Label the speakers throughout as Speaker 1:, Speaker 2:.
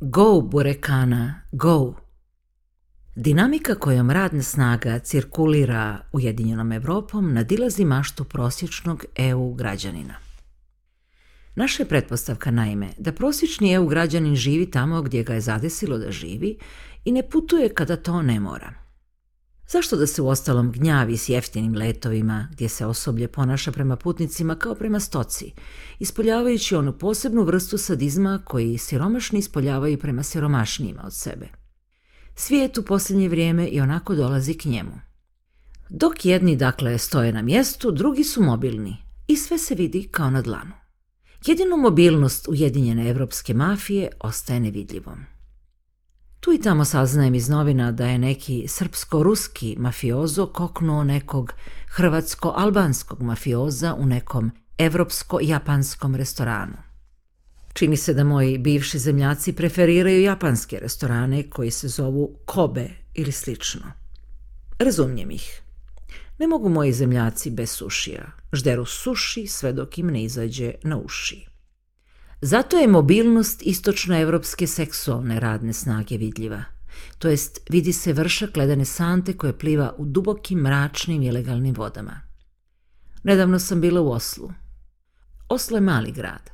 Speaker 1: Go, Burekana, go! Dinamika kojom radna snaga cirkulira Ujedinjenom Evropom nadilazi maštu prosječnog EU građanina. Naša je pretpostavka naime da prosječni EU građanin živi tamo gdje ga je zadesilo da živi i ne putuje kada to ne mora – Zašto da se uostalom gnjavi s jeftinim letovima, gdje se osoblje ponaša prema putnicima kao prema stoci, ispoljavajući onu posebnu vrstu sadizma koji siromašni ispoljavaju prema siromašnijima od sebe? Svijet u posljednje vrijeme i onako dolazi k njemu. Dok jedni dakle stoje na mjestu, drugi su mobilni i sve se vidi kao na dlanu. Jedinu mobilnost ujedinjene evropske mafije ostaje nevidljivom. Tu i tamo saznajem iz novina da je neki srpsko-ruski mafiozo koknuo nekog hrvatsko-albanskog mafioza u nekom evropsko-japanskom restoranu. Čini se da moji bivši zemljaci preferiraju japanske restorane koji se zovu kobe ili slično. Razumijem ih. Ne mogu moji zemljaci bez sušija. Žderu suši sve dok im ne izađe na uši. Zato je mobilnost istočnoevropske seksualne radne snage vidljiva. To jest vidi se vršak ledene sante koje pliva u dubokim, mračnim i legalnim vodama. Nedavno sam bila u Oslu. Oslo je mali grad.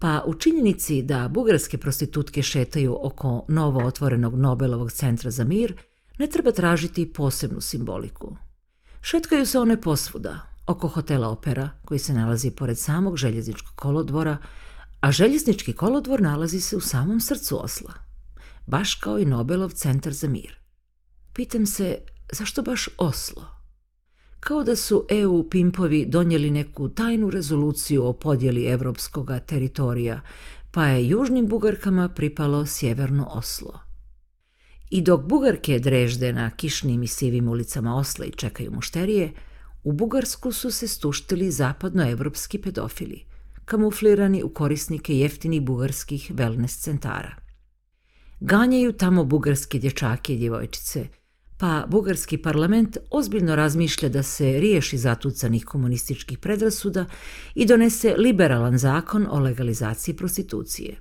Speaker 1: Pa u činjenici da bugarske prostitutke šetaju oko novo otvorenog Nobelovog centra za mir, ne treba tražiti posebnu simboliku. Šetkaju se one posvuda, oko hotela opera, koji se nalazi pored samog željezničkog kolodvora, a željeznički kolodvor nalazi se u samom srcu Osla, baš kao i Nobelov centar za mir. Pitam se, zašto baš Oslo? Kao da su EU pimpovi donijeli neku tajnu rezoluciju o podjeli evropskoga teritorija, pa je južnim bugarkama pripalo sjeverno Oslo. I dok bugarke drežde na kišnim i sivim ulicama Osla i čekaju mušterije, u Bugarsku su se stuštili zapadnoevropski pedofili – kamuflirani u korisnike jeftinih bugarskih wellness centara. Ganjaju tamo bugarske dječake i djevojčice, pa bugarski parlament ozbiljno razmišlja da se riješi zatucanih komunističkih predrasuda i donese liberalan zakon o legalizaciji prostitucije.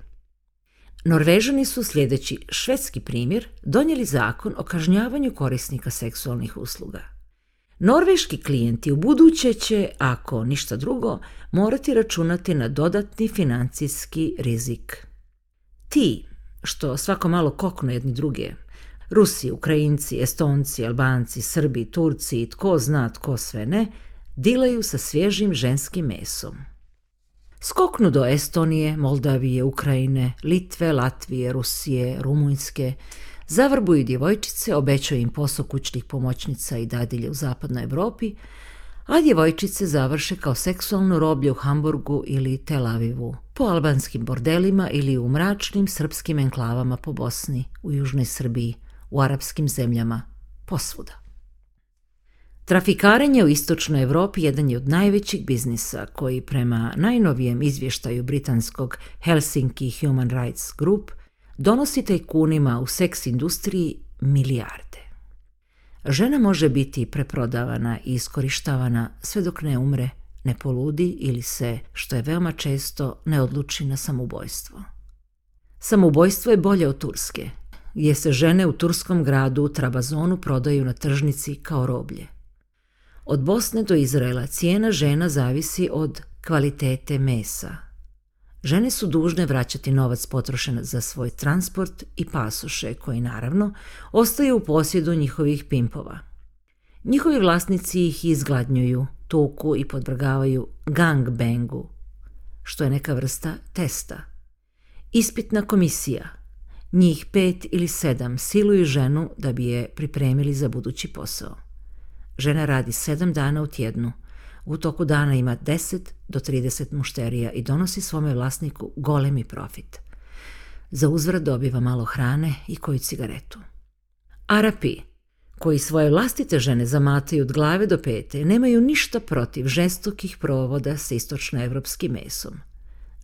Speaker 1: Norvežani su sljedeći švedski primjer donijeli zakon o kažnjavanju korisnika seksualnih usluga. Norveški klijenti u buduće će, ako ništa drugo, morati računati na dodatni financijski rizik. Ti, što svako malo koknu jedni druge, Rusi, Ukrajinci, Estonci, Albanci, Srbi, Turci i tko zna tko sve ne, dilaju sa svježim ženskim mesom. Skoknu do Estonije, Moldavije, Ukrajine, Litve, Latvije, Rusije, Rumunjske, Zavrbuju djevojčice, obećaju im posao kućnih pomoćnica i dadilje u zapadnoj Europi, a djevojčice završe kao seksualno roblje u Hamburgu ili Tel Avivu, po albanskim bordelima ili u mračnim srpskim enklavama po Bosni, u Južnoj Srbiji, u arapskim zemljama, posvuda. Trafikarenje u istočnoj Europi jedan je od najvećih biznisa koji prema najnovijem izvještaju britanskog Helsinki Human Rights Group – donosi tajkunima u seks industriji milijarde. Žena može biti preprodavana i iskorištavana sve dok ne umre, ne poludi ili se, što je veoma često, ne odluči na samoubojstvo. Samoubojstvo je bolje od Turske, gdje se žene u turskom gradu Trabazonu prodaju na tržnici kao roblje. Od Bosne do Izraela cijena žena zavisi od kvalitete mesa – Žene su dužne vraćati novac potrošen za svoj transport i pasoše koji naravno ostaju u posjedu njihovih pimpova. Njihovi vlasnici ih izgladnjuju, tuku i podvrgavaju gangbangu, što je neka vrsta testa. Ispitna komisija, njih pet ili sedam, siluju ženu da bi je pripremili za budući posao. Žena radi sedam dana u tjednu – u toku dana ima 10 do 30 mušterija i donosi svome vlasniku golemi profit. Za uzvrat dobiva malo hrane i koju cigaretu. Arapi, koji svoje vlastite žene zamataju od glave do pete, nemaju ništa protiv žestokih provoda sa istočnoevropskim mesom.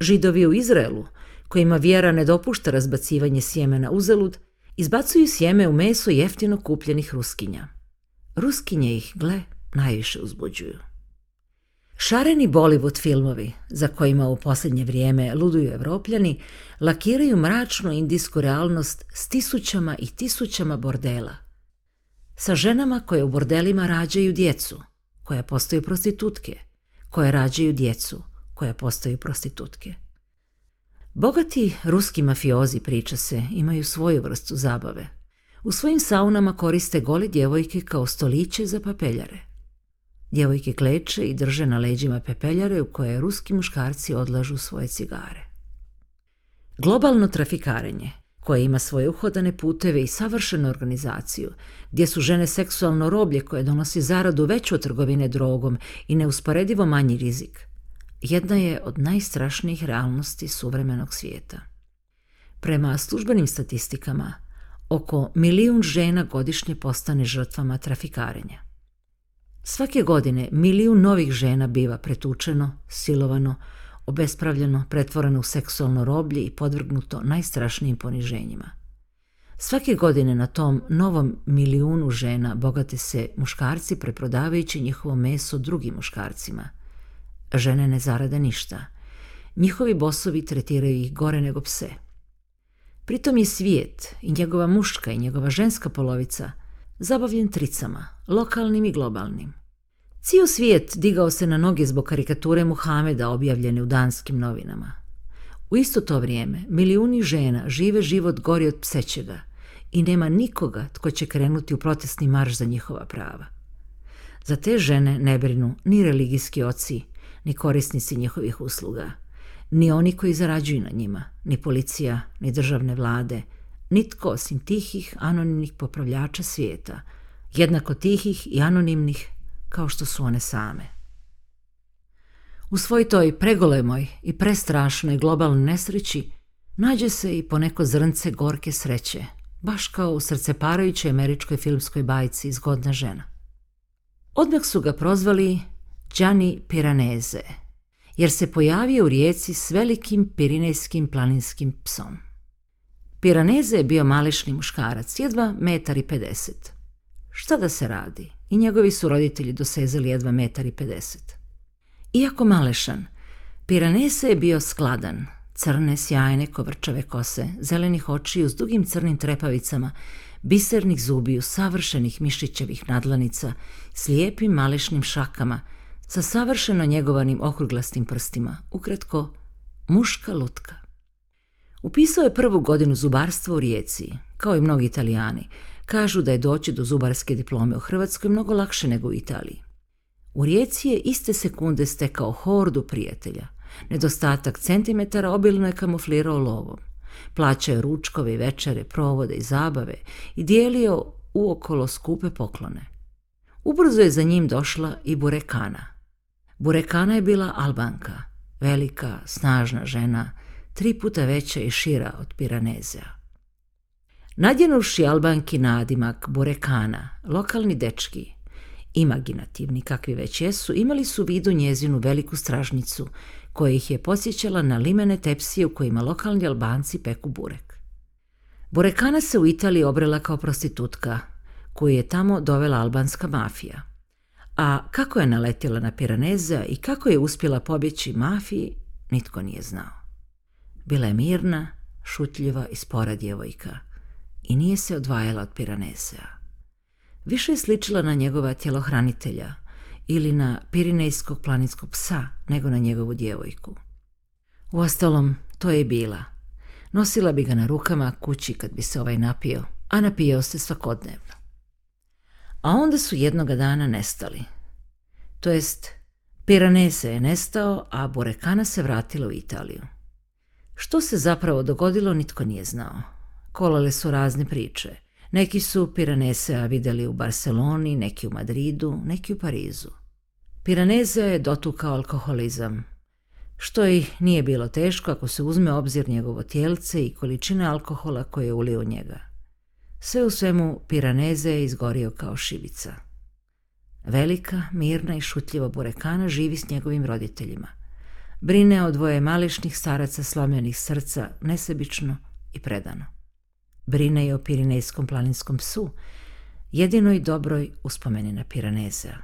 Speaker 1: Židovi u Izraelu, kojima vjera ne dopušta razbacivanje sjemena uzalud, izbacuju sjeme u meso jeftino kupljenih ruskinja. Ruskinje ih, gle, najviše uzbuđuju. Šareni Bollywood filmovi, za kojima u posljednje vrijeme luduju evropljani, lakiraju mračnu indijsku realnost s tisućama i tisućama bordela. Sa ženama koje u bordelima rađaju djecu, koja postaju prostitutke, koje rađaju djecu, koja postaju prostitutke. Bogati ruski mafiozi, priča se, imaju svoju vrstu zabave. U svojim saunama koriste gole djevojke kao stoliće za papeljare – Djevojke kleče i drže na leđima pepeljare u koje ruski muškarci odlažu svoje cigare. Globalno trafikarenje, koje ima svoje uhodane puteve i savršenu organizaciju, gdje su žene seksualno roblje koje donosi zaradu veću od trgovine drogom i neusporedivo manji rizik, jedna je od najstrašnijih realnosti suvremenog svijeta. Prema službenim statistikama, oko milijun žena godišnje postane žrtvama trafikarenja. Svake godine milijun novih žena biva pretučeno, silovano, obespravljeno, pretvoreno u seksualno roblje i podvrgnuto najstrašnijim poniženjima. Svake godine na tom novom milijunu žena bogate se muškarci preprodavajući njihovo meso drugim muškarcima. Žene ne zarade ništa. Njihovi bosovi tretiraju ih gore nego pse. Pritom je svijet i njegova muška i njegova ženska polovica zabavljen tricama, lokalnim i globalnim. Cijel svijet digao se na noge zbog karikature Muhameda objavljene u danskim novinama. U isto to vrijeme milijuni žena žive život gori od psećega i nema nikoga tko će krenuti u protestni marš za njihova prava. Za te žene ne brinu ni religijski oci, ni korisnici njihovih usluga, ni oni koji zarađuju na njima, ni policija, ni državne vlade, nitko osim tihih anonimnih popravljača svijeta, jednako tihih i anonimnih kao što su one same. U svoj toj pregolemoj i prestrašnoj globalnoj nesreći nađe se i poneko zrnce gorke sreće, baš kao u srceparajućoj američkoj filmskoj bajci Zgodna žena. Odmah su ga prozvali Gianni Piraneze, jer se pojavio u rijeci s velikim pirinejskim planinskim psom – Piranese je bio mališni muškarac, jedva metar i pedeset. Šta da se radi? I njegovi su roditelji dosezali jedva metar i pedeset. Iako malešan, Piranese je bio skladan, crne, sjajne, kovrčave kose, zelenih očiju s dugim crnim trepavicama, bisernih zubiju, savršenih mišićevih nadlanica, s lijepim malešnim šakama, sa savršeno njegovanim okruglastim prstima, ukratko, muška lutka. Upisao je prvu godinu zubarstva u Rijeci, kao i mnogi Italijani. Kažu da je doći do zubarske diplome u Hrvatskoj mnogo lakše nego u Italiji. U Rijeci je iste sekunde stekao hordu prijatelja. Nedostatak centimetara obilno je kamuflirao lovom. Plaćao ručkove i večere, provode i zabave i dijelio uokolo skupe poklone. Ubrzo je za njim došla i Burekana. Burekana je bila Albanka, velika, snažna žena – tri puta veća i šira od Piraneza. Nadjenuši albanki nadimak Burekana, lokalni dečki, imaginativni kakvi već jesu, imali su vidu njezinu veliku stražnicu, koja ih je posjećala na limene tepsije u kojima lokalni albanci peku burek. Burekana se u Italiji obrela kao prostitutka, koju je tamo dovela albanska mafija. A kako je naletjela na Piraneza i kako je uspjela pobjeći mafiji, nitko nije znao. Bila je mirna, šutljiva i spora djevojka i nije se odvajala od Piranesea. Više je sličila na njegova tjelohranitelja ili na pirinejskog planinskog psa nego na njegovu djevojku. Uostalom, to je i bila. Nosila bi ga na rukama kući kad bi se ovaj napio, a napijao se svakodnevno. A onda su jednoga dana nestali. To jest, Piranese je nestao, a Borekana se vratila u Italiju. Što se zapravo dogodilo, nitko nije znao. Kolale su razne priče. Neki su Piranesea vidjeli u Barceloni, neki u Madridu, neki u Parizu. Piranesea je dotukao alkoholizam, što i nije bilo teško ako se uzme obzir njegovo tijelce i količine alkohola koje je ulio njega. Sve u svemu Piraneze je izgorio kao šivica. Velika, mirna i šutljiva burekana živi s njegovim roditeljima – brine o dvoje mališnih staraca slomljenih srca, nesebično i predano. Brine je o pirinejskom planinskom psu, jedinoj dobroj uspomeni na Piranezea.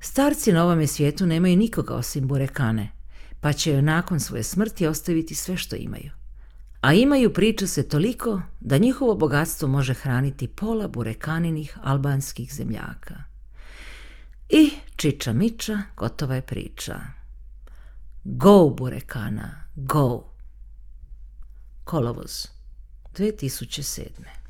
Speaker 1: Starci na ovome svijetu nemaju nikoga osim burekane, pa će joj nakon svoje smrti ostaviti sve što imaju. A imaju priču se toliko da njihovo bogatstvo može hraniti pola burekaninih albanskih zemljaka. I Čiča Miča gotova je priča. Go, Burekana, go. Kolovoz 2007.